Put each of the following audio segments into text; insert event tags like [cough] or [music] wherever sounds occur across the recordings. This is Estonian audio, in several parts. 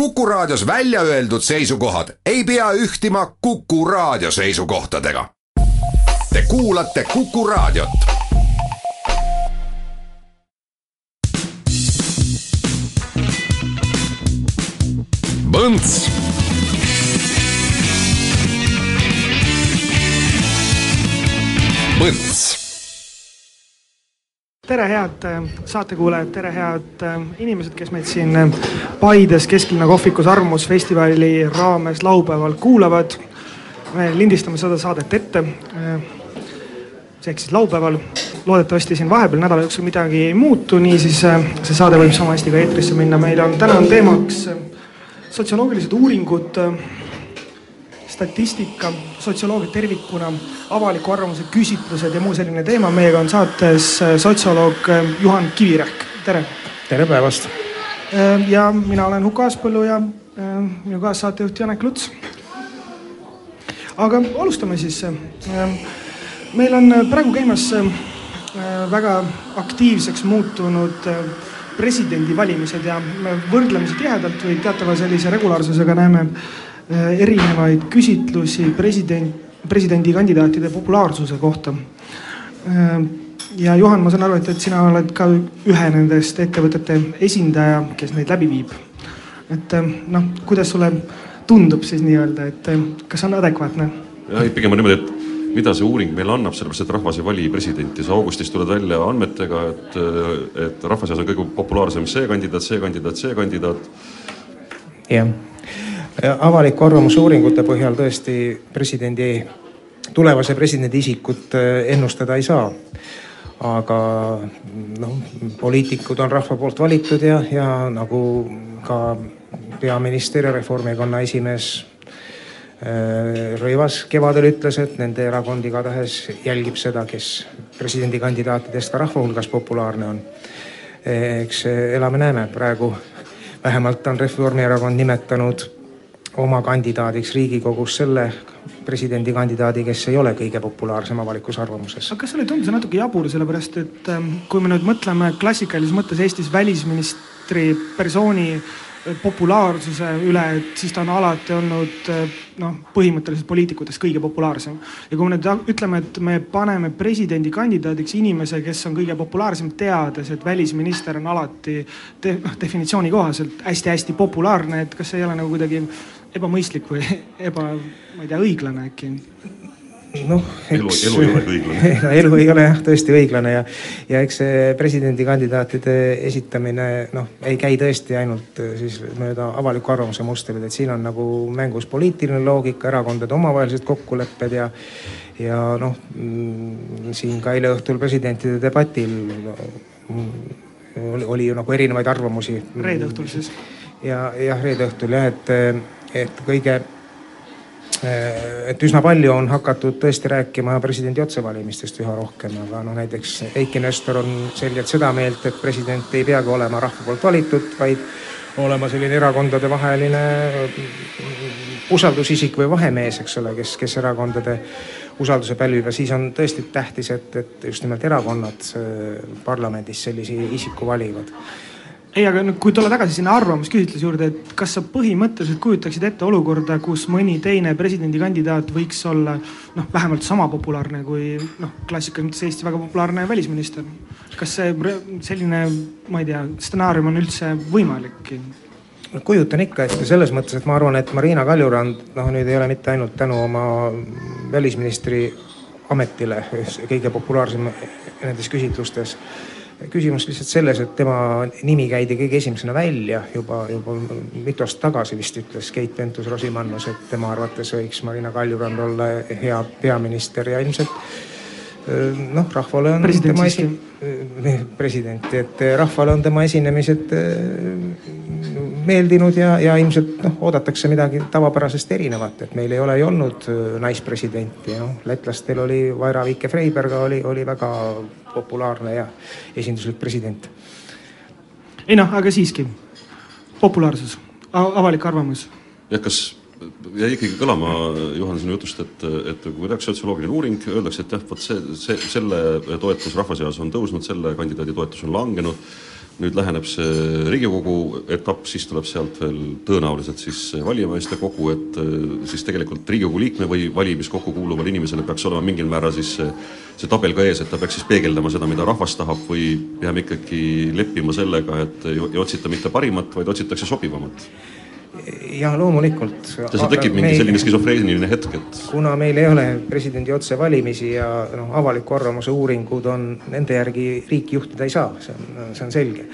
Kuku Raadios välja öeldud seisukohad ei pea ühtima Kuku Raadio seisukohtadega. Te kuulate Kuku Raadiot. Põnts Põnts tere, head äh, saatekuulajad, tere, head äh, inimesed, kes meid siin äh, Paides Kesklinna kohvikus Arvamusfestivali raames laupäeval kuulavad. me lindistame seda saadet ette. see ehk siis laupäeval, loodetavasti siin vahepeal nädala jooksul midagi ei muutu, niisiis see saade võib sama hästi ka eetrisse minna. meil on täna on teemaks sotsioloogilised uuringud statistika, sotsioloogia tervikuna, avaliku arvamuse küsitlused ja muu selline teema. meiega on saates äh, sotsioloog äh, Juhan Kivirähk, tere. tere päevast. Äh, ja mina olen Huko Aaspõllu ja minu kaassaatejuht Janek Luts. aga alustame siis. meil on praegu käimas väga aktiivseks muutunud presidendivalimised ja me võrdlemisi tihedalt või teatava sellise regulaarsusega näeme erinevaid küsitlusi president, presidendikandidaatide populaarsuse kohta. Äh, ja Juhan, ma saan aru, et, et sina oled ka ühe nendest ettevõtete esindaja, kes neid läbi viib. et äh, noh, kuidas sulle tundub siis nii-öelda, et kas on adekvaatne? jah, ei pigem on niimoodi, et mida see uuring meile annab, sellepärast et rahvas ei vali presidenti, sa augustis tuled välja andmetega, et, et rahva seas on kõige populaarsem see kandidaat, see kandidaat, see kandidaat. jah avaliku arvamuse uuringute põhjal tõesti presidendi, tulevase presidendi isikut äh, ennustada ei saa. aga noh, poliitikud on rahva poolt valitud ja, ja nagu ka peaminister ja Reformierakonna esimees äh, Rõivas kevadel ütles, et nende erakond igatahes jälgib seda, kes presidendikandidaatidest ka rahva hulgas populaarne on. eks elame-näeme, praegu vähemalt on Reformierakond nimetanud oma kandidaadiks Riigikogus selle presidendikandidaadi, kes ei ole kõige populaarsem avalikus arvamuses. aga kas sulle ei tundu see natuke jabur, sellepärast et ähm, kui me nüüd mõtleme klassikalises mõttes Eestis välisministri persooni populaarsuse üle, et siis ta on alati olnud noh, põhimõtteliselt poliitikutest kõige populaarsem. ja kui me nüüd ütleme, et me paneme presidendikandidaadiks inimese, kes on kõige populaarsem, teades, et välisminister on alati noh, definitsiooni kohaselt hästi-hästi populaarne, et kas ei ole nagu kuidagi ebamõistlik või eba, ma ei tea, õiglane äkki? noh, eks elu, elu ei ole õiglane [laughs] elu ei ole jah tõesti õiglane ja, ja eks see presidendikandidaatide esitamine noh, ei käi tõesti ainult äh, siis mööda avaliku arvamuse mustreid, et siin on nagu mängus poliitiline loogika, erakondade omavahelised kokkulepped ja ja noh, mm, siin ka eile õhtul presidentide debatil mm, oli ju nagu erinevaid arvamusi. reede õhtul siis? ja jah, reede õhtul jah, et et kõige, et üsna palju on hakatud tõesti rääkima presidendi otsevalimistest üha rohkem, aga noh, näiteks Eiki Nestor on selgelt seda meelt, et president ei peagi olema rahva poolt valitud, vaid olema selline erakondadevaheline usaldusisik või vahemees, eks ole, kes, kes erakondade usalduse pälvib. Ja siis on tõesti tähtis, et, et just nimelt erakonnad eh, parlamendis sellise isiku valivad ei, aga nüüd, kui tulla tagasi sinna arvamusküsitluse juurde, et kas sa põhimõtteliselt kujutaksid ette olukorda, kus mõni teine presidendikandidaat võiks olla noh, vähemalt sama populaarne kui noh, klassikalises mõttes Eesti väga populaarne välisminister. kas see selline, ma ei tea, stsenaarium on üldse võimalik? kujutan ikka ette selles mõttes, et ma arvan, et Marina Kaljurand noh, nüüd ei ole mitte ainult tänu oma välisministri ametile kõige populaarsem nendes küsitlustes küsimus lihtsalt selles, et tema nimi käidi kõige esimesena välja juba, juba mitu aastat tagasi vist ütles Keit Pentus-Rosimannus, et tema arvates võiks Marina Kaljurand olla hea peaminister ja ilmselt noh, rahvale on president tema esi-, president, et rahvale on tema esinemised meeldinud ja, ja ilmselt noh, oodatakse midagi tavapärasest erinevat, et meil ei ole ju olnud naispresidenti, noh, lätlastel oli Vaira Vike-Freiberga oli, oli väga populaarne ja esinduslik president. ei noh, aga siiski populaarsus, avalik arvamus. jah, kas jäi ikkagi kõlama, Juhan, sinu jutust, et, et kui tehakse sotsioloogiline uuring, öeldakse, et jah, vot see, see, selle toetus rahva seas on tõusnud, selle kandidaadi toetus on langenud. Nüüd läheneb see Riigikogu etapp, siis tuleb sealt veel tõenäoliselt siis valijameeste kogu, et siis tegelikult Riigikogu liikme või valimiskokku kuuluval inimesel peaks olema mingil määral siis see, see tabel ka ees, et ta peaks siis peegeldama seda, mida rahvas tahab või peame ikkagi leppima sellega, et ei otsita mitte parimat, vaid otsitakse sobivamat ja loomulikult. ja seal tekib mingi meil, selline skisofreeniline hetk, et. kuna meil ei ole presidendi otsevalimisi ja noh, avaliku arvamuse uuringud on, nende järgi riiki juhtida ei saa, see on, see on selge.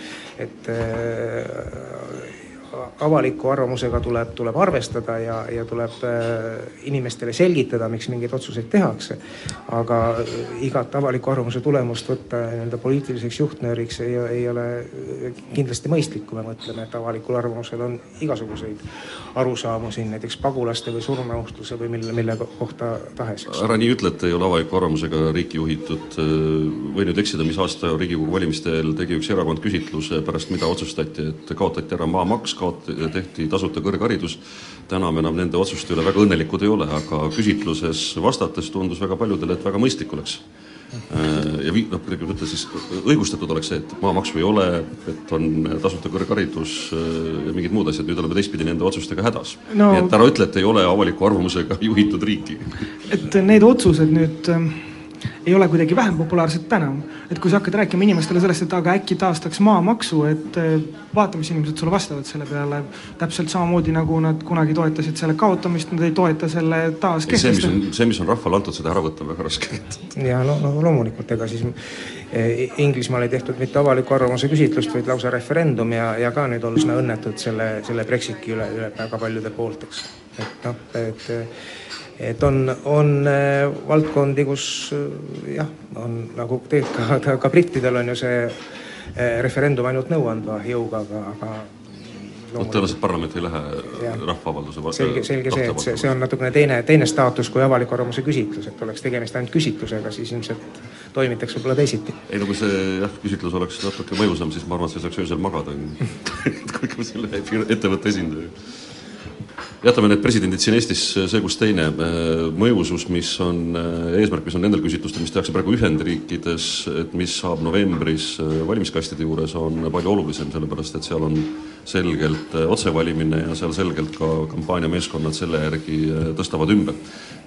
et äh, avaliku arvamusega tuleb, tuleb arvestada ja, ja tuleb äh, inimestele selgitada, miks mingeid otsuseid tehakse. Aga äh, igat avaliku arvamuse tulemust võtta nii-öelda poliitiliseks juhtnööriks ei, ei ole kindlasti mõistlik, kui me mõtleme, et avalikul arvamusel on igasuguseid arusaamu siin näiteks pagulaste või surmanuhtluse või mille, mille kohta tahes. ära nii ütle, et ei ole avaliku arvamusega riiki juhitud. võin nüüd eksida, mis aasta Riigikogu valimiste eel tegi üks erakond küsitluse, pärast mida otsustati, et kaotati ära maamaks, kaot-, tehti tasuta kõrgharidus, täna me enam nende otsuste üle väga õnnelikud ei ole, aga küsitluses vastates tundus väga paljudele, et väga mõistlik oleks äh, ja vi-, noh, kuidagi ütle siis, õigustatud oleks see, et maamaksu ei ole, et on tasuta kõrgharidus äh, ja mingid muud asjad, nüüd oleme teistpidi nende otsustega hädas no,. nii et ära ütle, et ei ole avaliku arvamusega [laughs] juhitud riiki. et need otsused nüüd ähm, ei ole kuidagi vähem populaarsed täna. et kui sa hakkad rääkima inimestele sellest, et aga äkki taastaks maamaksu, et eh, vaata, mis inimesed sulle vastavad selle peale. täpselt samamoodi nagu nad kunagi toetasid selle kaotamist, nad ei toeta selle taaskehtestamist. see, mis on, see, mis on rahvale antud, seda ära võtta on väga raske. ja no, no loomulikult, ega siis eh, Inglismaal ei tehtud mitte avaliku arvamuse küsitlust, vaid lausa referendum ja, ja ka nüüd olla üsna õnnetud selle, selle Brexiti üle, üle väga paljude poolt, eks. et noh, et et on, on äh, valdkondi, kus äh, jah, on nagu tegelikult ka, [laughs] ka brittidel on ju see äh, referendum ainult nõuandva jõuga, aga, aga no tõenäoliselt parlament ei lähe rahvaavalduse selge, selge see, et see, see on natukene teine, teine staatus kui avaliku arvamuse küsitlus, et oleks tegemist ainult küsitlusega, siis ilmselt toimitaks võib-olla teisiti. ei no kui see jah, küsitlus oleks natuke mõjusam, siis ma arvan, et sa ei saaks öösel magada [laughs] kui selle [laughs] ettevõtte esindaja jätame need presidendid siin Eestis see kus teine. Äh, mõjusus, mis on äh, eesmärk, mis on nendel küsitlustel, mis tehakse praegu Ühendriikides, et mis saab novembris äh, valimiskastide juures, on palju olulisem, sellepärast et seal on selgelt otsevalimine ja seal selgelt ka kampaaniameeskonnad selle järgi tõstavad ümber.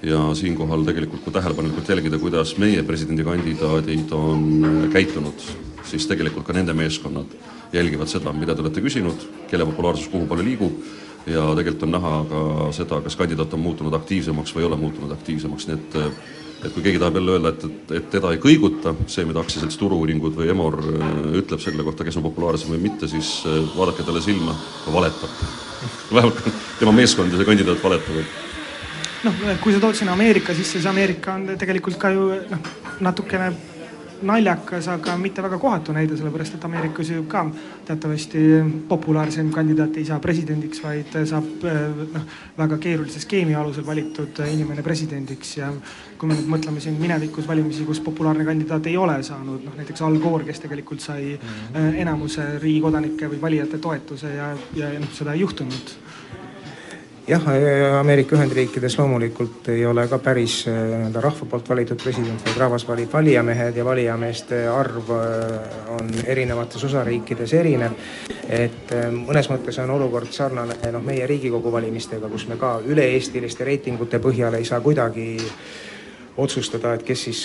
ja siinkohal tegelikult, kui tähelepanelikult jälgida, kuidas meie presidendikandidaadid on käitunud, siis tegelikult ka nende meeskonnad jälgivad seda, mida te olete küsinud, kelle populaarsus kuhu palju liigub ja tegelikult on näha ka seda, kas kandidaat on muutunud aktiivsemaks või ei ole muutunud aktiivsemaks, nii et et kui keegi tahab jälle öelda, et, et, et teda ei kõiguta, see, mida aktsiaselts Turu-uuringud või Emor äh, ütleb selle kohta, kes on populaarsem või mitte, siis äh, vaadake talle silma, ta valetab. [laughs] vähemalt tema meeskond ja see kandidaat valetavad noh, kui sa tood sinna Ameerika sisse, siis Ameerika on tegelikult ka ju noh, natukene naljakas, aga mitte väga kohatu näide, sellepärast et Ameerikas ju ka teatavasti populaarsem kandidaat ei saa presidendiks, vaid saab noh, väga keerulise skeemi alusel valitud inimene presidendiks ja kui me nüüd mõtleme siin minevikus valimisi, kus populaarne kandidaat ei ole saanud, noh näiteks Al Gore, kes tegelikult sai -hmm. enamuse riigi kodanike või valijate toetuse ja, ja noh, seda ei juhtunud jah, Ameerika Ühendriikides loomulikult ei ole ka päris äh, nii-öelda rahva poolt valitud president, vaid rahvas valib valijamehed ja valijameeste arv äh, on erinevates osariikides erinev. et äh, mõnes mõttes on olukord sarnane noh, meie Riigikogu valimistega, kus me ka üle-eestiliste reitingute põhjal ei saa kuidagi otsustada, et kes siis,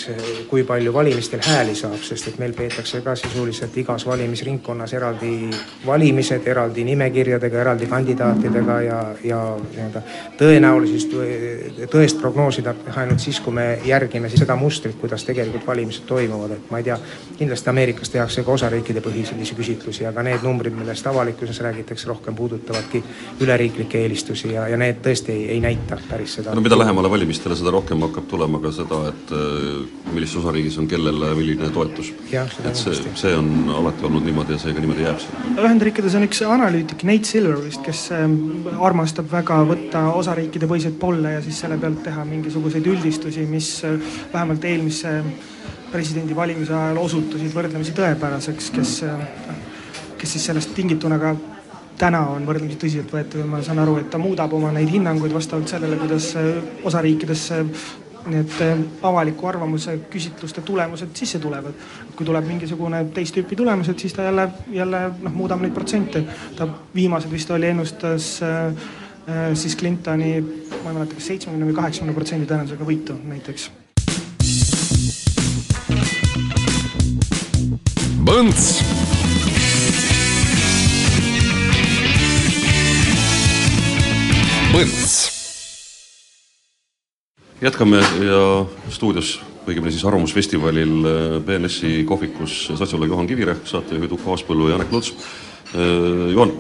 kui palju valimistel hääli saab, sest et meil peetakse ka sisuliselt igas valimisringkonnas eraldi valimised, eraldi nimekirjadega, eraldi kandidaatidega ja, ja nii-öelda tõenäolisust tõest prognoosida ainult siis, kui me järgime siis seda mustrit, kuidas tegelikult valimised toimuvad, et ma ei tea, kindlasti Ameerikas tehakse ka osariikide põhiselisi küsitlusi, aga need numbrid, millest avalikkuses räägitakse, rohkem puudutavadki üleriiklikke eelistusi ja, ja need tõesti ei, ei näita päris seda. no mida lähemale valimistele, seda rohkem hakkab tulema ka seda, et äh, millises osariigis on kellele milline toetus. et see, see on alati olnud niimoodi ja see ka niimoodi jääb. Ühendriikides on üks analüütik, Nate Silver vist, kes ähm, armastab väga võtta osariikide põhiseid polle ja siis selle pealt teha mingisuguseid üldistusi, mis äh, vähemalt eelmise presidendivalimise ajal osutusid võrdlemisi tõepäraseks, kes, äh, kes siis sellest tingituna ka täna on võrdlemisi tõsiselt võetav ja ma saan aru, et ta muudab oma neid hinnanguid vastavalt sellele, kuidas osariikides need avaliku arvamuse küsitluste tulemused sisse tulevad. kui tuleb mingisugune teist tüüpi tulemused, siis ta jälle, jälle noh, muudab neid protsente. ta viimased vist oli, ennustas äh, siis Clintoni, ma ei mäleta, kas seitsmekümne või kaheksakümne protsendi tõenäosusega võitu näiteks. Põnts Põnts. Jätkame ja stuudios, õigemini siis Arvamusfestivalil BNS-i äh, kohvikus sotsioloog Juhan Kivirähk, saatejuhid Ukko Aaspõllu ja Janek Luts. Äh, Juhan,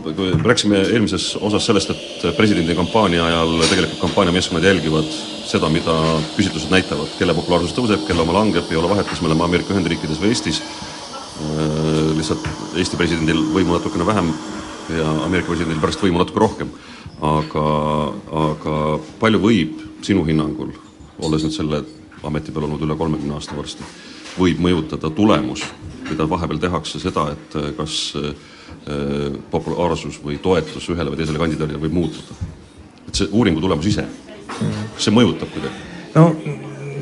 rääkisime eelmises osas sellest, et presidendi kampaania ajal tegelikult kampaaniameeskonnad jälgivad seda, mida küsitlused näitavad, kelle populaarsus tõuseb, kelle oma langeb, ei ole vahet, kas me oleme Ameerika Ühendriikides või Eestis. Äh, lihtsalt Eesti presidendil võimu natukene vähem ja Ameerika presidendil pärast võimu natuke rohkem aga, aga palju võib sinu hinnangul, olles nüüd selle ameti peal olnud üle kolmekümne aasta varsti, võib mõjutada tulemus, mida vahepeal tehakse, seda, et kas äh, populaarsus või toetus ühele või teisele kandidaadile võib muutuda? et see uuringu tulemus ise, kas see mõjutab kuidagi? no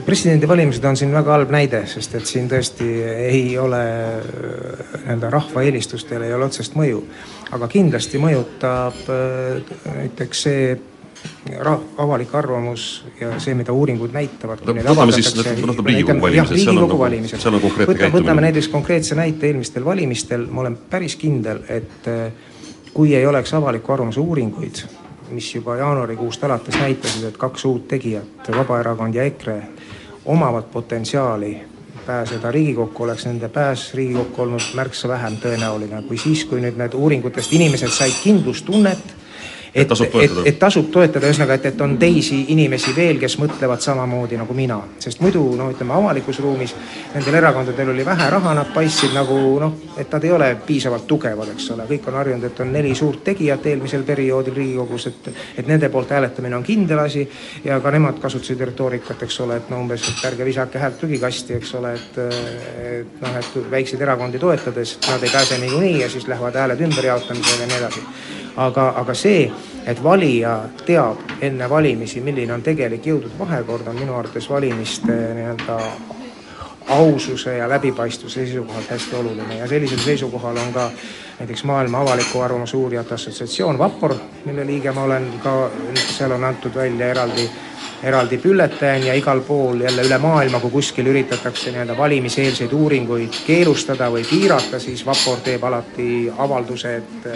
presidendivalimised on siin väga halb näide, sest et siin tõesti ei ole nii-öelda rahva eelistustel ei ole otsest mõju. aga kindlasti mõjutab näiteks see avalik arvamus ja see, mida uuringud näitavad. no võtame siis, võtame Riigikogu valimised, seal on nagu, seal on konkreetne Võta, käitumine. võtame näiteks konkreetse näite eelmistel valimistel, ma olen päris kindel, et äh, kui ei oleks avaliku arvamuse uuringuid, mis juba jaanuarikuust alates näitasid, et kaks uut tegijat, Vabaerakond ja EKRE, omavad potentsiaali pääseda Riigikokku, oleks nende pääs Riigikokku olnud märksa vähem tõenäoline kui siis, kui nüüd need uuringutest inimesed said kindlustunnet et, et, et tasub toetada, ühesõnaga, et, et on teisi inimesi veel, kes mõtlevad samamoodi nagu mina. sest muidu no ütleme, avalikus ruumis nendel erakondadel oli vähe raha, nad paistsid nagu noh, et nad ei ole piisavalt tugevad, eks ole, kõik on harjunud, et on neli suurt tegijat eelmisel perioodil Riigikogus, et et nende poolt hääletamine on kindel asi. Ja ka nemad kasutasid retoorikat, eks ole, et no umbes, et ärge visake häält prügikasti, eks ole, et et noh, et väikseid erakondi toetades nad ei pääse niikuinii ja siis lähevad hääled ümberjaotamisele ja nii edasi aga, aga see, et valija teab enne valimisi, milline on tegelik jõudude vahekord, on minu arvates valimiste nii-öelda aususe ja läbipaistvuse seisukohalt hästi oluline. Ja sellisel seisukohal on ka näiteks Maailma Avaliku Arvamuse Uurijate Assotsiatsioon, Vapor, mille liige ma olen ka, seal on antud välja eraldi eraldi bülletään ja igal pool jälle üle maailma, kui kuskil üritatakse nii-öelda valimiseelseid uuringuid keelustada või piirata, siis Vapor teeb alati avalduse, et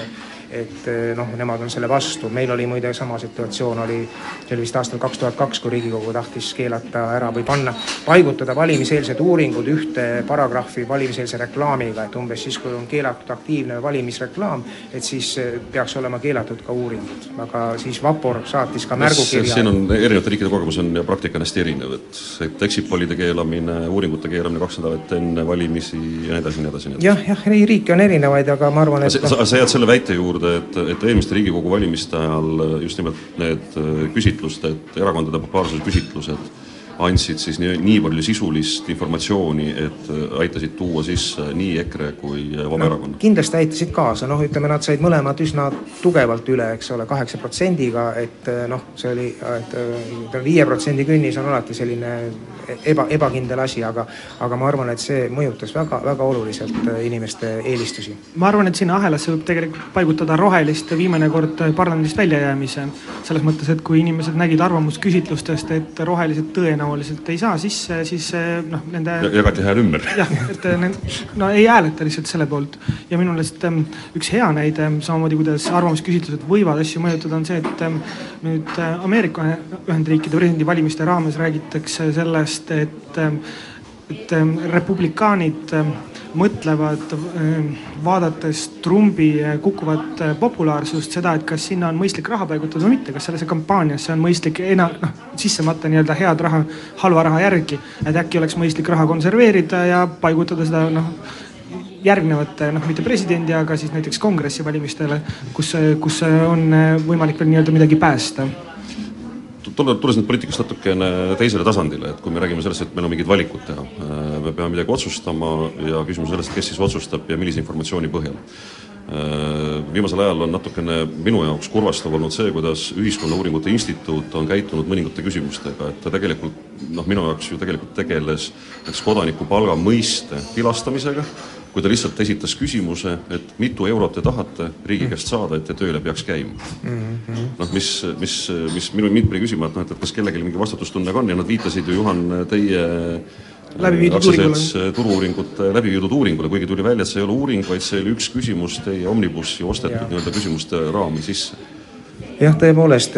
et eh, noh, nemad on selle vastu, meil oli muide sama situatsioon oli, see oli vist aastal kaks tuhat kaks, kui Riigikogu tahtis keelata ära või panna, paigutada valimiseelsed uuringud ühte paragrahvi valimiseelse reklaamiga, et umbes siis, kui on keelatud aktiivne valimisreklaam, et siis eh, peaks olema keelatud ka uuringud, aga siis Vapor saatis ka märgukirja. siin on erinevate riikide kogemus on ja praktika on hästi erinev, et, et exit-pollide keelamine, uuringute keelamine kaks nädalat enne valimisi ja nii edasi, nii edasi. jah, jah, ei riike on erinevaid, aga ma arvan, et sa, sa jääd selle väite juurde, juurde, et, et eelmiste Riigikogu valimiste ajal just nimelt need äh, küsitlused, erakondade populaarsuse küsitlused andsid siis nii, nii palju sisulist informatsiooni, et äh, aitasid tuua sisse nii EKRE kui Vabaerakonna no,? kindlasti aitasid kaasa, noh, ütleme, nad said mõlemad üsna tugevalt üle, eks ole, kaheksa protsendiga, et äh, noh, see oli, et ütleme, viie protsendi künnis on alati selline eba, ebakindel asi, aga aga ma arvan, et see mõjutas väga, väga oluliselt äh, inimeste eelistusi. ma arvan, et sinna ahelasse võib tegelikult paigutada rohelist viimane kord parlamendist väljajäämise. selles mõttes, et kui inimesed nägid arvamusküsitlustest, et rohelised tõenäoliselt ei saa sisse, siis äh, noh, nende jagati hääl ümber. jah, et äh, need, no ei hääleta lihtsalt selle poolt. ja minu meelest ähm, üks hea näide, samamoodi kuidas arvamusküsitlused võivad asju mõjutada, on see, et ähm, nüüd Ameerika Ühendriikide presidendivalimiste raames räägitakse sellest, et, et republikaanid mõtlevad, vaadates Trumpi äh, kukkuvat äh, populaarsust, seda, et kas sinna on mõistlik raha paigutada või mitte, kas sellesse kampaaniasse on mõistlik ena-, noh, sisse matta nii-öelda head raha halva raha järgi. et äkki oleks mõistlik raha konserveerida ja paigutada seda noh, järgnevate noh, mitte presidendi, aga siis näiteks kongressi valimistele, kus, kus on äh, võimalik veel nii-öelda midagi päästa tulla, tulles nüüd poliitikast natukene teisele tasandile, et kui me räägime sellest, et meil on mingid valikud teha, äh, me peame midagi otsustama ja küsimus sellest, kes siis otsustab ja millise informatsiooni põhjal. Viimasel ajal on natukene minu jaoks kurvastav olnud see, kuidas Ühiskonnauuringute Instituut on käitunud mõningate küsimustega, et ta tegelikult noh, minu jaoks ju tegelikult tegeles näiteks kodanikupalga mõiste tilastamisega, kui ta lihtsalt esitas küsimuse, et mitu eurot te tahate riigi käest saada, et te tööle peaks käima mm -hmm.. noh, mis, mis, mis minu, mind pani küsima, et noh, et, et kas kellelgi mingi vastutustundega on ja nad viitasid ju, Juhan, teie viidud uuringule. turu-uuringute läbi viidud uuringule, kuigi tuli välja, et see ei ole uuring, vaid see oli üks küsimus teie Omnibussi ostetud nii-öelda küsimuste raami sisse. jah, tõepoolest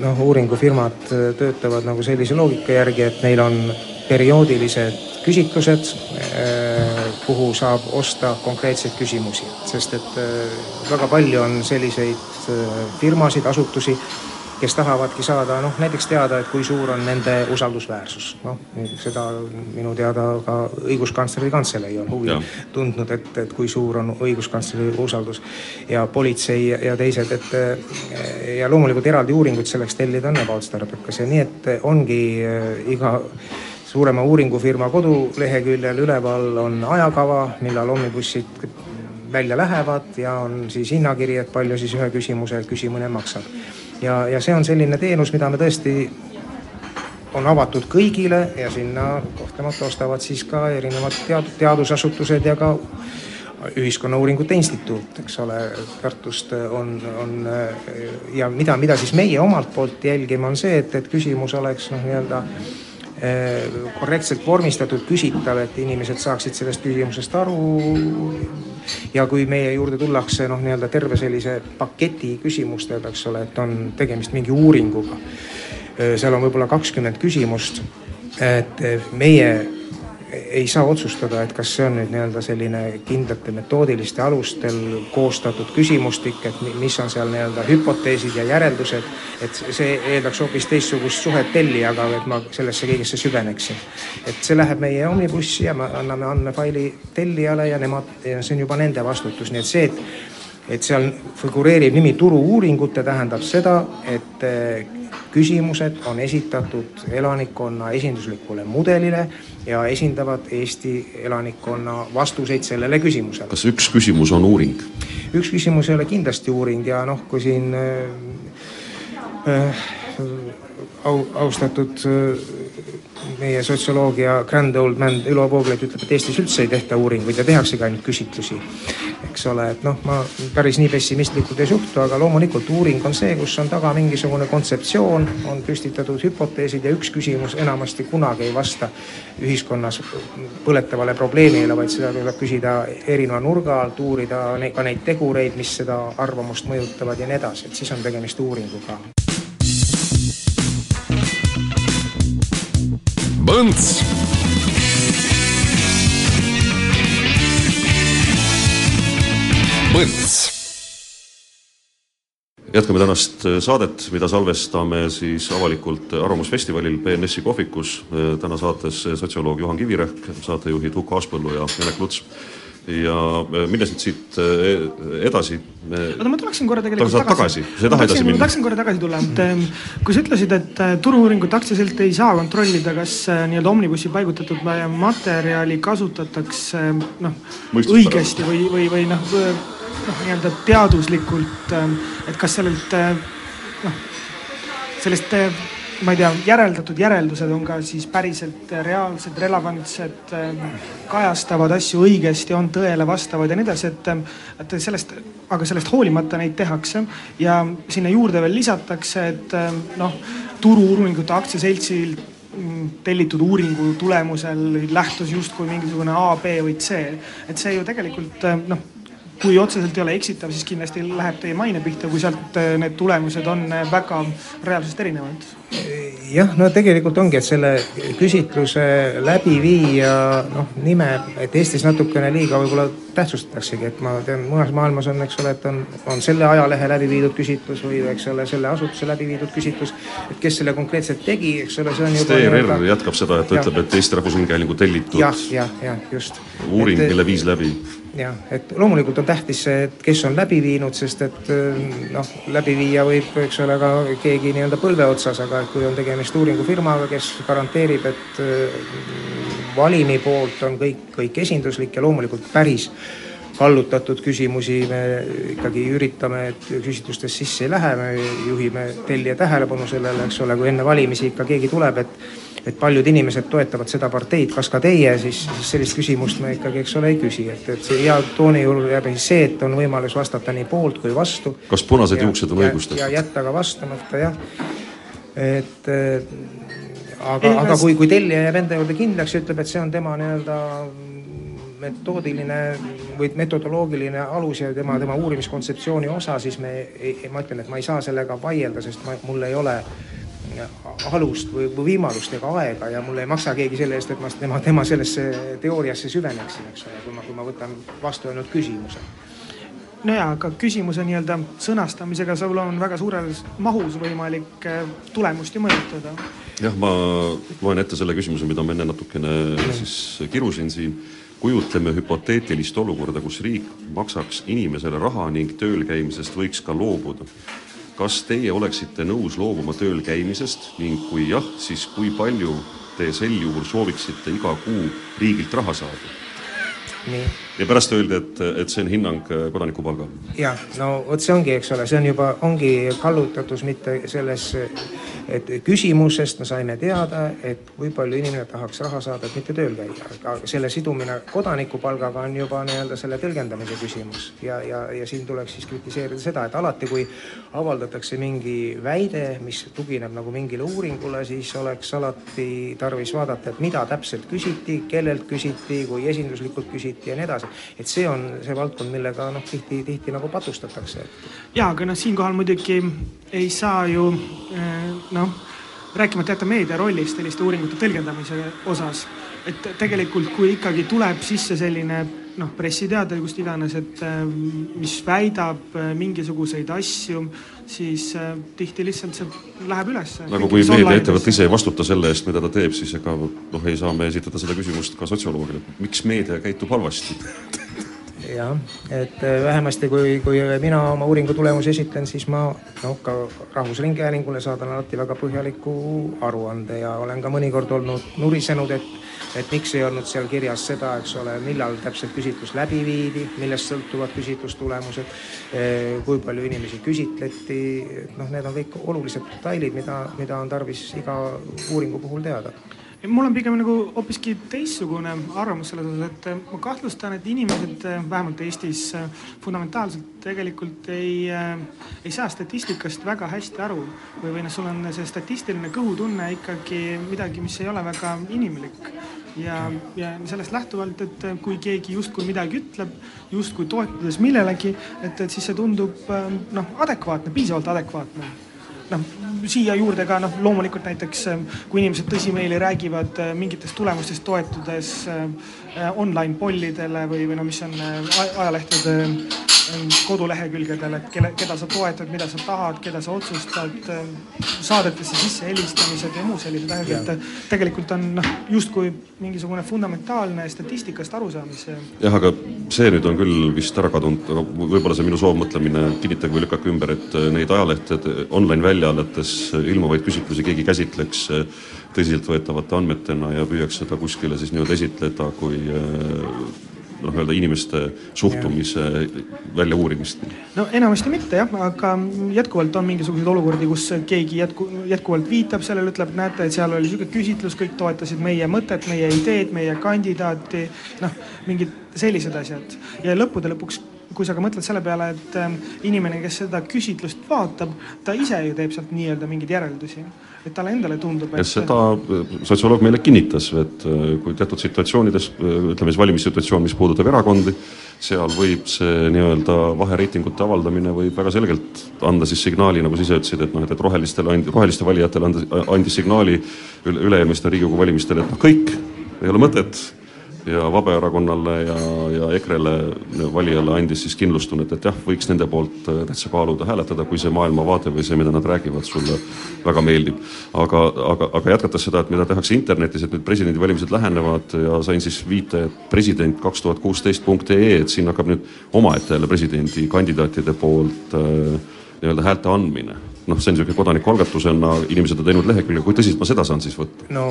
noh, uuringufirmad töötavad nagu sellise loogika järgi, et neil on perioodilised küsitlused, kuhu saab osta konkreetseid küsimusi, sest et väga palju on selliseid firmasid, asutusi, kes tahavadki saada noh, näiteks teada, et kui suur on nende usaldusväärsus. noh, seda minu teada ka õiguskantsleri kantselei on huvi ja. tundnud, et, et kui suur on õiguskantsleri usaldus ja politsei ja teised, et ja loomulikult eraldi uuringuid selleks tellida on ebaotstarbekas ja nii, et ongi iga suurema uuringufirma koduleheküljel üleval on ajakava, millal hommibussid välja lähevad ja on siis hinnakiri, et palju siis ühe küsimuse küsimine maksab. Ja, ja see on selline teenus, mida me tõesti, on avatud kõigile ja sinna kahtlemata ostavad siis ka erinevad tead-, teadusasutused ja ka Ühiskonnauuringute Instituut, eks ole, Tartust on, on ja mida, mida siis meie omalt poolt jälgime, on see, et, et küsimus oleks noh, nii-öelda korrektselt vormistatud, küsitav, et inimesed saaksid sellest küsimusest aru. Ja kui meie juurde tullakse noh, nii-öelda terve sellise paketi küsimustega, eks ole, et on tegemist mingi uuringuga, seal on võib-olla kakskümmend küsimust, et meie ei saa otsustada, et kas see on nüüd nii-öelda selline kindlate metoodiliste alustel koostatud küsimustik, et mis on seal nii-öelda hüpoteesid ja järeldused, et see eeldaks hoopis teistsugust suhet tellijaga, et ma sellesse kõigesse süveneksin. et see läheb meie Omnibussi ja me anname andmefaili tellijale ja nemad, see on juba nende vastutus, nii et see, et et seal figureerib nimi turu-uuringute, tähendab seda, et küsimused on esitatud elanikkonna esinduslikule mudelile ja esindavad Eesti elanikkonna vastuseid sellele küsimusele. kas üks küsimus on uuring? üks küsimus ei ole kindlasti uuring ja noh, kui siin äh, äh, au, austatud äh, meie sotsioloogia grand old man Ülo Vooglaid ütleb, et Eestis üldse ei tehta uuringuid ja tehaksegi ainult küsitlusi. eks ole, et noh, ma päris nii pessimistlikult ei suhtu, aga loomulikult uuring on see, kus on taga mingisugune kontseptsioon, on püstitatud hüpoteesid ja üks küsimus enamasti kunagi ei vasta ühiskonnas põletavale probleemile, vaid seda tuleb küsida erineva nurga alt, uurida ka neid tegureid, mis seda arvamust mõjutavad ja nii edasi, et siis on tegemist uuringuga Põnts. Põnts. jätkame tänast saadet, mida salvestame siis avalikult Arvamusfestivalil BNS-i kohvikus. täna saates sotsioloog Juhan Kivirähk, saatejuhid Huko Aaspõllu ja Janek Luts ja äh, minnes nüüd siit äh, edasi. oota, ma tuleksin korra tegelikult tagasi, tagasi., sa ei taha edasi minna? ma tahaksin korra tagasi tulla, et ähm, kui sa ütlesid, et äh, Turu-uuringute aktsiasilt ei saa kontrollida, kas nii-öelda Omnibussi paigutatud materjali kasutatakse noh, õigesti või, või, või noh, noh, nii-öelda teaduslikult, ähm, et kas sellelt noh, sellest ma ei tea, järeldatud järeldused on ka siis päriselt reaalsed, relevantsed, ähm, kajastavad asju õigesti, on tõele vastavad ja nii edasi, et, ähm, et sellest, aga sellest hoolimata neid tehakse ja sinna juurde veel lisatakse, et ähm, noh, turu-uuringute aktsiaseltsil mm, tellitud uuringu tulemusel lähtus justkui mingisugune A, B või C. et see ju tegelikult noh kui otseselt ei ole eksitav, siis kindlasti läheb teie maine pihta, kui sealt äh, need tulemused on äh, väga reaalsusest erinevad. jah, no tegelikult ongi, et selle küsitluse läbiviija noh, nime, et Eestis natukene liiga võib-olla tähtsustataksegi, et ma tean, mujas maailmas on, eks ole, et on, on selle ajalehe läbi viidud küsitlus või eks ole, selle asutuse läbi viidud küsitlus, et kes selle konkreetselt tegi, eks ole, see on juba. ERR jätkab seda, et ta ütleb, et Eesti Rahvusringhäälingu tellitud. jah, jah, jah, just. uuring, mille viis läbi jah, et loomulikult on tähtis see, et kes on läbi viinud, sest et äh, noh, läbiviija võib, eks ole, ka keegi nii-öelda põlve otsas, aga et kui on tegemist uuringufirmaga, kes garanteerib, et äh, valimi poolt on kõik, kõik esinduslik ja loomulikult päris kallutatud küsimusi me ikkagi üritame, et küsitlustes sisse ei lähe, me juhime tellija tähelepanu sellele, eks ole, kui enne valimisi ikka keegi tuleb, et et paljud inimesed toetavad seda parteid, kas ka teie, siis, siis sellist küsimust me ikkagi, eks ole, ei küsi, et, et see hea tooni juurde jääb siis see, et on võimalus vastata nii poolt kui vastu. kas punased juuksed on õigustatud? ja jätta ka vastamata, jah. et aga, aga kui, kui tellija jääb enda juurde kindlaks ja ütleb, et see on tema nii-öelda metoodiline või metodoloogiline alus ja tema, tema uurimiskontseptsiooni osa, siis me, ma ütlen, et ma ei saa sellega vaielda, sest ma, mul ei ole alust või, või võimalust ega aega ja mul ei maksa keegi selle eest, et ma tema, tema sellesse teooriasse süveneksin, eks ole, kui ma, kui ma võtan vastu ainult küsimuse nojaa, aga küsimuse nii-öelda sõnastamisega sul on väga suures mahus võimalik eh, tulemust ju mõjutada. jah, ma loen ette selle küsimuse, mida ma enne natukene siis kirusin siin kujutleme hüpoteetilist olukorda, kus riik maksaks inimesele raha ning tööl käimisest võiks ka loobuda. Kas teie oleksite nõus loobuma tööl käimisest ning kui jah, siis kui palju te sel juhul sooviksite iga kuu riigilt raha saada? Ja pärast öeldi, et, et see on hinnang äh, kodanikupalgale. jah, no vot see ongi, eks ole, see on juba, ongi kallutatus mitte selles, et küsimusest me saime teada, et kui palju inimene tahaks raha saada, et mitte tööl käia, aga selle sidumine kodanikupalgaga on juba nii-öelda selle tõlgendamise küsimus. Ja, ja, ja siin tuleks siis kritiseerida seda, et alati, kui avaldatakse mingi väide, mis tugineb nagu mingile uuringule, siis oleks alati tarvis vaadata, et mida täpselt küsiti, kellelt küsiti, kui esinduslikult küsiti ja nii edasi et see on see valdkond, millega noh, tihti, tihti nagu patustatakse. jaa, aga noh, siinkohal muidugi ei saa ju eh, noh, rääkimata jätta meedia rollist selliste uuringute tõlgendamise osas, et tegelikult kui ikkagi tuleb sisse selline noh, pressiteade, kust iganes, et äh, mis väidab äh, mingisuguseid asju, siis äh, tihti lihtsalt see läheb üles. nagu kui meediaettevõte ise ei vastuta selle eest, mida ta teeb, siis ega noh, ei saa me esitada seda küsimust ka sotsioloogile, miks meedia käitub halvasti? [laughs] Jah, et vähemasti kui, kui mina oma uuringu tulemusi esitlen, siis ma noh, ka Rahvusringhäälingule saadan alati väga põhjaliku aruande ja olen ka mõnikord olnud nurisenud, et et miks ei olnud seal kirjas seda, eks ole, millal täpselt küsitlus läbi viidi, millest sõltuvad küsitlustulemused, eh, kui palju inimesi küsitleti, noh, need on kõik olulised detailid, mida, mida on tarvis iga uuringu puhul teada. Mul on pigem nagu hoopiski teistsugune arvamus selles osas, et ma kahtlustan, et inimesed vähemalt Eestis fundamentaalselt tegelikult ei, ei saa statistikast väga hästi aru. Või, või noh, sul on see statistiline kõhutunne ikkagi midagi, mis ei ole väga inimlik ja, ja sellest lähtuvalt, et kui keegi justkui midagi ütleb, justkui toetudes millelegi, et, et siis see tundub noh, adekvaatne, piisavalt adekvaatne. Noh, siia juurde ka noh, loomulikult näiteks kui inimesed tõsimeeli räägivad mingitest tulemustest toetudes äh, online pollidele või, või no mis on äh, ajalehtede kodulehekülgedel, et kelle, keda sa toetad, mida sa tahad, keda sa otsustad, saadetesse sisse helistamised ja muud sellised asjad, et tegelikult on noh, justkui mingisugune fundamentaalne statistikast arusaamise. jah, aga see nüüd on küll vist ära kadunud, aga võib-olla see minu soovmõtlemine, kinnitage või lükake ümber, et neid ajalehtede online väljaannetes ilmuvaid küsitlusi keegi käsitleks tõsiseltvõetavate andmetena ja püüaks seda kuskile siis nii-öelda esitleda kui noh, öelda inimeste suhtumise väljauurimist? no enamasti mitte jah, aga jätkuvalt on mingisuguseid olukordi, kus keegi jätku, jätkuvalt viitab sellele, ütleb, näete, et seal oli sihuke küsitlus, kõik toetasid meie mõtet, meie ideed, meie kandidaati, noh, mingid sellised asjad ja lõppude lõpuks kui sa ka mõtled selle peale, et ähm, inimene, kes seda küsitlust vaatab, ta ise ju teeb sealt nii-öelda mingeid järeldusi. et talle endale tundub, et. seda äh, sotsioloog meile kinnitas, et äh, kui teatud situatsioonides, äh, ütleme siis valimissituatsioon, mis puudutab erakondi, seal võib see nii-öelda vahereitingute avaldamine võib väga selgelt anda siis signaali, nagu sa ise ütlesid, et noh, et, et rohelistele, roheliste valijatele anda, andis signaali üle-eelmistel Riigikogu valimistel, et noh, kõik, ei ole mõtet ja Vabaerakonnale ja, ja EKRE-le valijale andis siis kindlustunnet, et jah, võiks nende poolt äh, täitsa kaaluda hääletada, kui see maailmavaade või see, mida nad räägivad, sulle väga meeldib. aga, aga, aga jätkates seda, et mida tehakse internetis, et nüüd presidendivalimised lähenevad ja sain siis viite, et president kaks tuhat kuusteist punkt ee, et siin hakkab nüüd omaette jälle presidendikandidaatide poolt äh, nii-öelda häälte andmine noh, see on niisugune kodanikualgatusena, inimesed on teinud lehekülge, kui tõsiselt ma seda saan siis võtta? no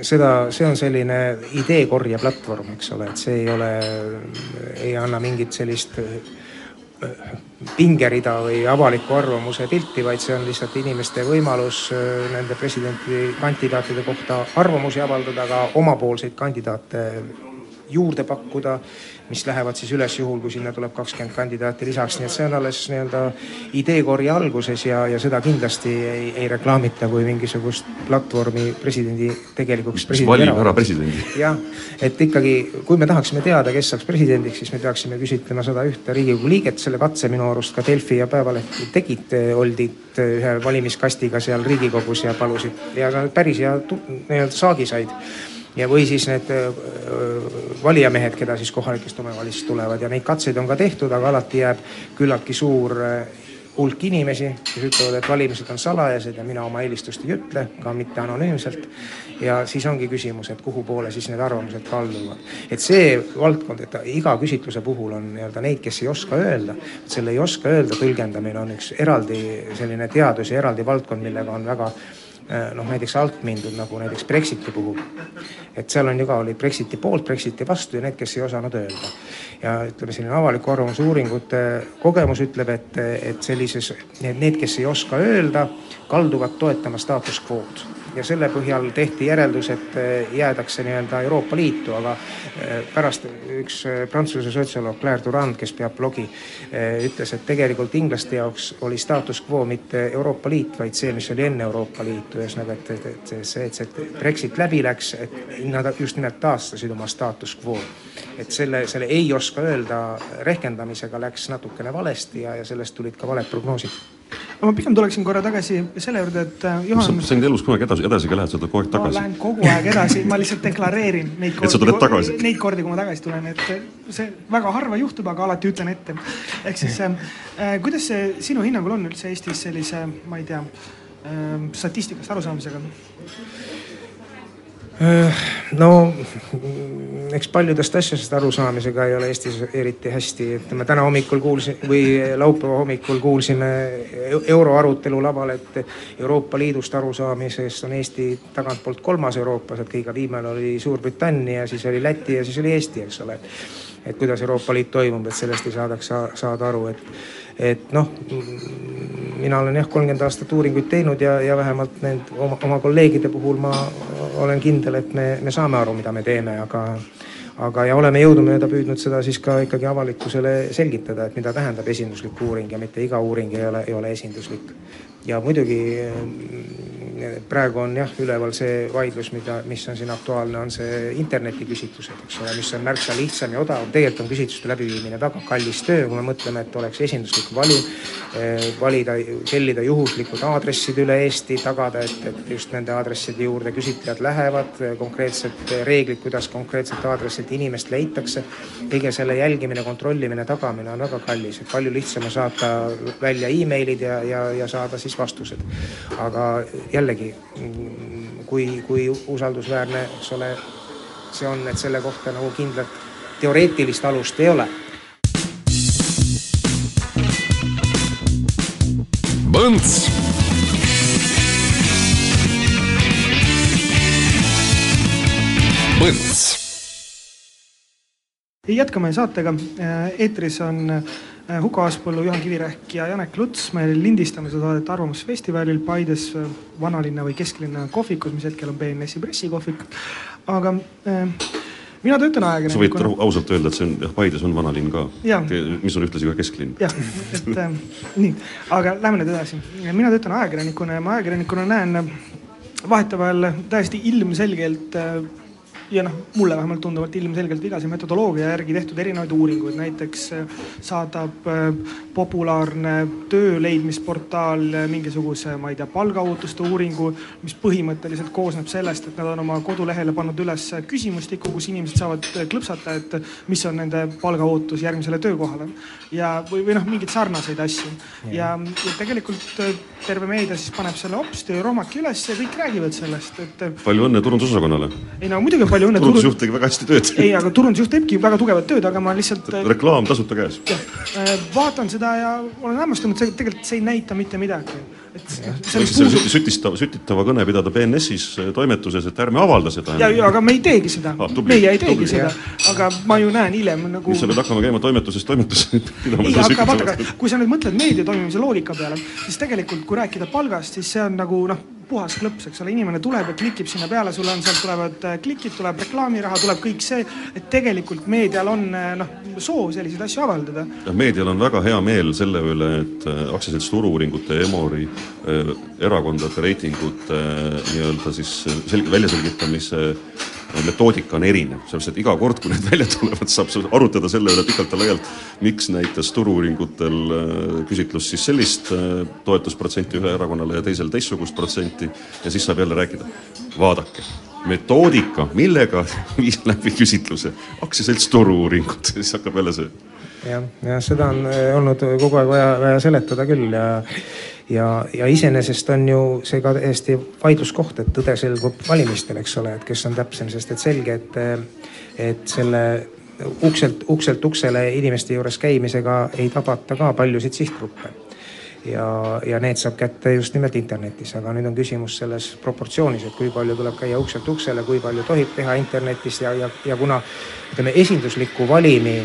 seda, see on selline ideekorje platvorm, eks ole, et see ei ole, ei anna mingit sellist äh, pingerida või avaliku arvamuse pilti, vaid see on lihtsalt inimeste võimalus äh, nende presidendikandidaatide kohta arvamusi avaldada, aga omapoolseid kandidaate juurde pakkuda mis lähevad siis üles juhul, kui sinna tuleb kakskümmend kandidaati lisaks, nii et see on alles nii-öelda ideekorje alguses ja, ja seda kindlasti ei, ei reklaamita kui mingisugust platvormi presidendi tegelikuks valib ära presidendi. jah, et ikkagi, kui me tahaksime teada, kes saaks presidendiks, siis me peaksime küsitlema sada ühte Riigikogu liiget, selle katse minu arust ka Delfi ja Päevaleht tegid, oldid ühe valimiskastiga seal Riigikogus ja palusid. Ja päris hea nii-öelda saagi said ja, või siis need valijamehed, keda siis kohalikest omavalitsust tulevad ja neid katseid on ka tehtud, aga alati jääb küllaltki suur hulk inimesi, kes ütlevad, et valimised on salajased ja mina oma eelistust ei ütle, ka mitte anonüümselt. ja siis ongi küsimus, et kuhu poole siis need arvamused kalduvad. et see valdkond, et iga küsitluse puhul on nii-öelda neid, kes ei oska öelda, selle ei oska öelda tõlgendamine on üks eraldi selline teadus ja eraldi valdkond, millega on väga Äh, noh, näiteks alt mindud, nagu näiteks Brexiti puhul. et seal on ju ka, oli Brexiti poolt, Brexiti vastu ja need, kes ei osanud öelda. ja ütleme, selline avaliku arvamuse uuringute kogemus ütleb, et, et sellises, need, kes ei oska öelda, kalduvad toetama status quo'd ja selle põhjal tehti järeldus, et eh, jäädakse nii-öelda Euroopa Liitu, aga eh, pärast üks eh, Prantsuse sotsioloog Claire Durand, kes peab blogi, ütles, et tegelikult inglaste jaoks oli status quo mitte Euroopa Liit, vaid see, mis oli enne Euroopa Liitu, ühesõnaga, et, et, et see, et see Brexit läbi läks, et nad just nimelt taastasid oma status quo. et selle, selle ei oska öelda rehkendamisega läks natukene valesti ja, ja sellest tulid ka valed prognoosid ma pigem tuleksin korra tagasi selle juurde, et äh, Juhan. sa nüüd elus kunagi edasi, edasi ka lähed, sa tuled kogu aeg tagasi? ma lähen kogu aeg edasi, ma lihtsalt deklareerin neid kordi, neid kordi, kui ma tagasi tulen, et see väga harva juhtub, aga alati ütlen ette. ehk siis äh, äh, kuidas see sinu hinnangul on üldse Eestis sellise, ma ei tea äh,, statistikast arusaamisega? Äh, no eks paljudest asjadest arusaamisega ei ole Eestis eriti hästi, et me täna hommikul kuulsime või laupäeva hommikul kuulsime euro arutelu laval, et Euroopa Liidust arusaamises on Eesti tagantpoolt kolmas Euroopas, et kõige viimane oli Suurbritannia, siis oli Läti ja siis oli Eesti, eks ole. Et kuidas Euroopa Liit toimub, et sellest ei saadaks saada aru, et et noh, mina olen jah, kolmkümmend aastat uuringuid teinud ja, ja vähemalt need oma, oma kolleegide puhul ma olen kindel, et me, me saame aru, mida me teeme, aga aga, ja oleme jõudumööda püüdnud seda siis ka ikkagi avalikkusele selgitada, et mida tähendab esinduslik uuring ja mitte iga uuring ei ole, ei ole esinduslik. ja muidugi praegu on jah, üleval see vaidlus, mida, mis on siin aktuaalne, on see internetiküsitlused, eks ole, mis on märksa lihtsam ja odavam. tegelikult on küsitluste läbiviimine väga kallis töö, kui me mõtleme, et oleks esinduslik valim eh,, valida, tellida juhuslikud aadressid üle Eesti, tagada, et, et just nende aadresside juurde küsitlejad lähevad, konkreetsed reeglid, kuidas konkreetset aadressilt inimest leitakse. kõige selle jälgimine, kontrollimine, tagamine on väga kallis, et palju lihtsam on saata välja emailid ja, ja, ja saada siis vastused. aga jälle jällegi, kui, kui usaldusväärne, eks ole, see on, et selle kohta nagu kindlat teoreetilist alust ei ole. Põnts Põnts. jätkame saatega, eetris on Huko Aaspõllu, Juhan Kivirähk ja Janek Luts. me lindistame seda saadet Arvamusfestivalil Paides äh, vanalinna või kesklinna kohvikus, mis hetkel on BNS-i pressikohvik. aga äh, mina töötan ajakirjanikuna. sa võid ausalt öelda, et see on, jah, Paides on vanalinn ka, mis on ühtlasi ka kesklinn. jah, et äh, nii, aga lähme nüüd edasi. mina töötan ajakirjanikuna ja ma ajakirjanikuna näen vahetevahel täiesti ilmselgelt äh, ja noh, mulle vähemalt tunduvalt ilmselgelt vigase metodoloogia järgi tehtud erinevaid uuringuid, näiteks äh, saadab äh, populaarne töö leidmisportaal äh, mingisuguse, ma ei tea, palgaootuste uuringu, mis põhimõtteliselt koosneb sellest, et nad on oma kodulehele pannud üles küsimustiku, kus inimesed saavad klõpsata, et mis on nende palgaootus järgmisele töökohale ja, või, või noh, mingeid sarnaseid asju ja, ja tegelikult terve meedia siis paneb selle hopsti romaki üles ja kõik räägivad sellest, et. palju õnne turundusosakonnale. ei no muidugi palju õnne. turundusjuht tegi väga hästi tööd. ei, aga turundusjuht teebki väga tugevat tööd, aga ma lihtsalt. reklaam tasuta käes. Äh, vaatan seda ja olen hämmastunud, see tegelikult see ei näita mitte midagi võiksid selle süti, sütistava, sütitava kõne pidada BNS-is äh, toimetuses, et ärme avalda seda. ja, ja aga me ei teegi seda ah,, meie ei teegi tubli. seda, aga ma ju näen hiljem nagu. sa pead hakkama käima toimetusest toimetusse [laughs] pidama. ei, aga vaata, kui sa nüüd mõtled meedia toimimise loogika peale, siis tegelikult kui rääkida palgast, siis see on nagu noh puhas klõps, eks ole, inimene tuleb ja klikib sinna peale, sul on, sealt tulevad äh, klikid, tuleb reklaamiraha, tuleb kõik see, et tegelikult meedial on äh, noh, soov selliseid asju avaldada. jah, meedial on väga hea meel selle üle, et äh, aktsiaselts Turu-uuringute Emori erakondade reitingute nii-öelda siis selge, väljaselgitamise metoodika on erinev, sellepärast et iga kord, kui need välja tulevad, saab arutada selle üle pikalt ja laialt, miks näitas Turu-uuringutel äh, küsitlus siis sellist äh, toetusprotsenti ühe erakonnale ja teisel teistsugust protsenti ja siis saab jälle rääkida, vaadake, metoodika, millega [laughs] viis läbi küsitluse. Aktsiaselts Turu-uuringud, siis hakkab jälle see jah, jah, seda on äh, olnud kogu aeg vaja, vaja seletada küll ja ja, ja iseenesest on ju see ka täiesti vaidluskoht, et tõde selgub valimistel, eks ole, et kes on täpsem, sest et selge, et, et selle ukselt, ukselt uksele inimeste juures käimisega ei tabata ka paljusid sihtgruppe. Ja, ja need saab kätte just nimelt internetis, aga nüüd on küsimus selles proportsioonis, et kui palju tuleb käia ukselt uksele, kui palju tohib teha internetis ja, ja, ja kuna ütleme, esindusliku valimi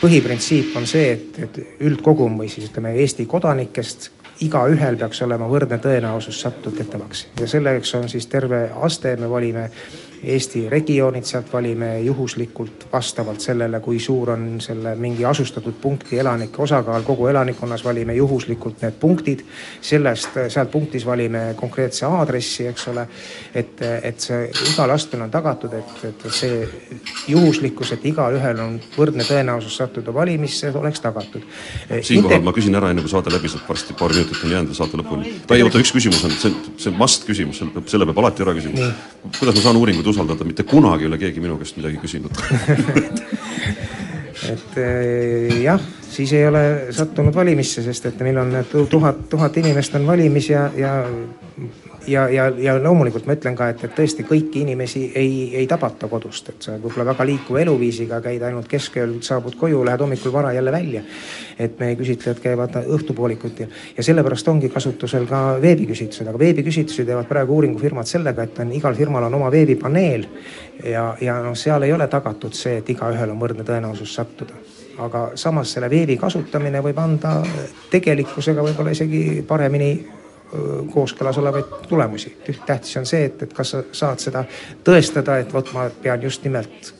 põhiprintsiip on see, et, et üldkogum või siis ütleme, Eesti kodanikest igaühel peaks olema võrdne tõenäosus sattuda tettavaks ja selleks on siis terve aste, me valime Eesti regioonid, sealt valime juhuslikult vastavalt sellele, kui suur on selle mingi asustatud punkti elanike osakaal kogu elanikkonnas, valime juhuslikult need punktid. sellest, sealt punktis valime konkreetse aadressi, eks ole. et, et see igal astmel on tagatud, et, et see juhuslikkus, et igaühel on võrdne tõenäosus sattuda valimisse, oleks tagatud. siinkohal Inter... ma küsin ära, enne kui saade läbi saab, varsti paar minutit on jäänud saate lõpuni. ei oota, üks küsimus on, see, see must küsimus, selle peab alati ära küsima. kuidas ma saan uuringuid usaldada, mitte kunagi ei ole keegi minu käest midagi küsinud. [laughs] Et eh, jah, siis ei ole sattunud valimisse, sest et meil on tuhat, tuhat inimest on valimis ja, ja ja, ja, ja loomulikult ma ütlen ka, et, et tõesti kõiki inimesi ei, ei tabata kodust, et sa võib-olla väga liikuva eluviisiga käid ainult keskööl, saabud koju, lähed hommikul vara jälle välja. et meie küsitlejad käivad õhtupoolikuti ja sellepärast ongi kasutusel ka veebiküsitlused, aga veebiküsitlusi teevad praegu uuringufirmad sellega, et on igal firmal on oma veebipaneel ja, ja noh, seal ei ole tagatud see, et igaühel on võrdne tõenäosus sattuda aga samas selle veebi kasutamine võib anda tegelikkusega võib-olla isegi paremini kooskõlas olevaid tulemusi. tähtis on see, et, et kas sa saad seda tõestada, et vot ma pean just nimelt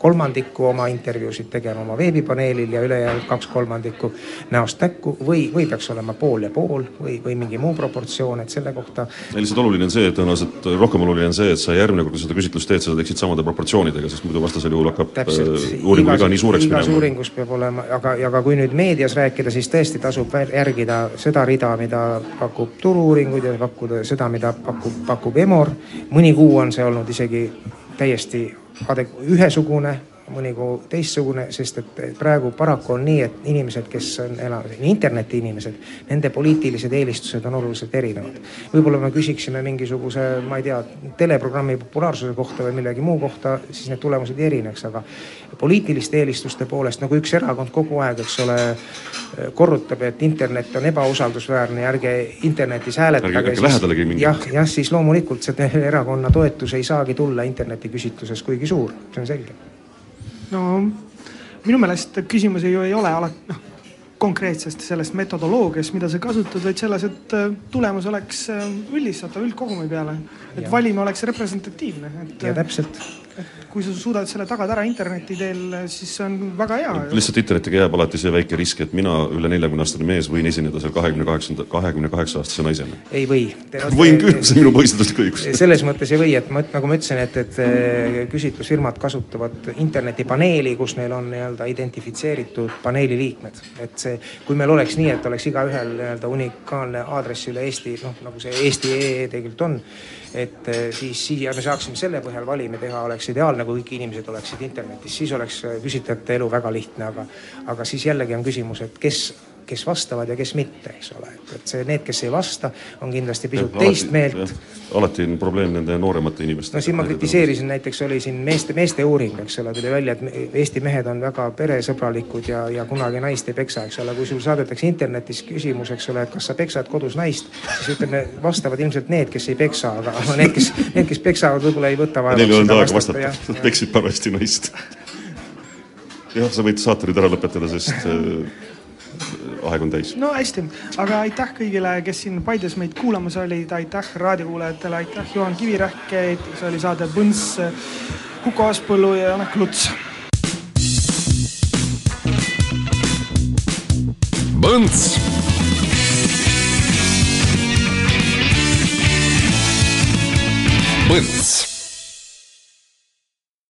kolmandiku oma intervjuusid tegema oma veebipaneelil ja ülejäänud kaks kolmandikku näost näkku või, või peaks olema pool ja pool või, või mingi muu proportsioon, et selle kohta. lihtsalt oluline on see, et tõenäoliselt rohkem oluline on see, et sa järgmine kord, kui seda küsitlust teed, seda teeksid samade proportsioonidega, sest muidu vastasel juhul hakkab Täpselt, äh, uuringu viga nii suureks minema. igas uuringus peab olema, aga, aga kui nüüd meedias rääkida, siis tõesti tasub järgida seda rida, mida pakub Turu-uuringud ja pakkuda seda, mida pakub, pakub Emor. mõni kuu on see olnud isegi täiesti adek-, ühesugune, mõni kuu teistsugune, sest et praegu paraku on nii, et inimesed, kes on elanud, interneti inimesed, nende poliitilised eelistused on oluliselt erinevad. võib-olla me küsiksime mingisuguse, ma ei tea, teleprogrammi populaarsuse kohta või millegi muu kohta, siis need tulemused ei erineks, aga poliitiliste eelistuste poolest nagu üks erakond kogu aeg, eks ole, korrutab, et internet on ebausaldusväärne ja ärge internetis hääletage. jah, jah, siis loomulikult see erakonna toetus ei saagi tulla internetiküsitluses kuigi suur, see on selge no minu meelest küsimus ju ei ole alati noh, konkreetsest sellest metodoloogiast, mida sa kasutad, vaid selles, et äh, tulemus oleks äh, üldistatav üldkogumi peale. et valim oleks representatiivne, et. ja täpselt kui sa suudad selle tagada ära interneti teel, siis see on väga hea. lihtsalt internetiga jääb alati see väike risk, et mina, üle neljakümne aastane mees, võin esineda seal kahekümne kaheksanda, kahekümne kaheksa aastase naisena. ei või. võin küll, see on minu põhiseaduslik õigus. [laughs] selles mõttes ei või, et ma, nagu ma ütlesin, et, et äh, küsitlusfirmad kasutavad internetipaneeli, kus neil on nii-öelda identifitseeritud paneeli liikmed. et see, kui meil oleks nii, et oleks igaühel nii-öelda unikaalne aadress üle Eesti, noh nagu see eesti.ee tegelikult on et eh, siis siia me saaksime selle põhjal valimi teha, oleks ideaalne, kui kõik inimesed oleksid internetis, siis oleks küsitlejate elu väga lihtne, aga aga siis jällegi on küsimus, et kes kes vastavad ja kes mitte, eks ole, et, et see, need, kes ei vasta, on kindlasti pisut ja, teist alati, meelt. alati on probleem nende nooremate inimestega. no siin ma kritiseerisin, näiteks oli siin meeste, meeste uuring, eks ole, tuli välja, et Eesti mehed on väga peresõbralikud ja, ja kunagi naist ei peksa, eks ole, kui sul saadetakse internetis küsimus, eks ole, et kas sa peksad kodus naist, siis ütleme, vastavad ilmselt need, kes ei peksa, aga [laughs] need, kes, need, kes peksavad, võib-olla ei võta vaeva. Neil ei olnud aega vastata, nad peksid parajasti naist [laughs] jah, sa võid saate nüüd ära lõpetada, sest äh, aeg on täis. no hästi, aga aitäh kõigile, kes siin Paides meid kuulamas olid, aitäh raadiokuulajatele, aitäh Juhan Kivirähk, see oli saade Põnts, Kuko Aaspõllu ja Janek Luts. Põnts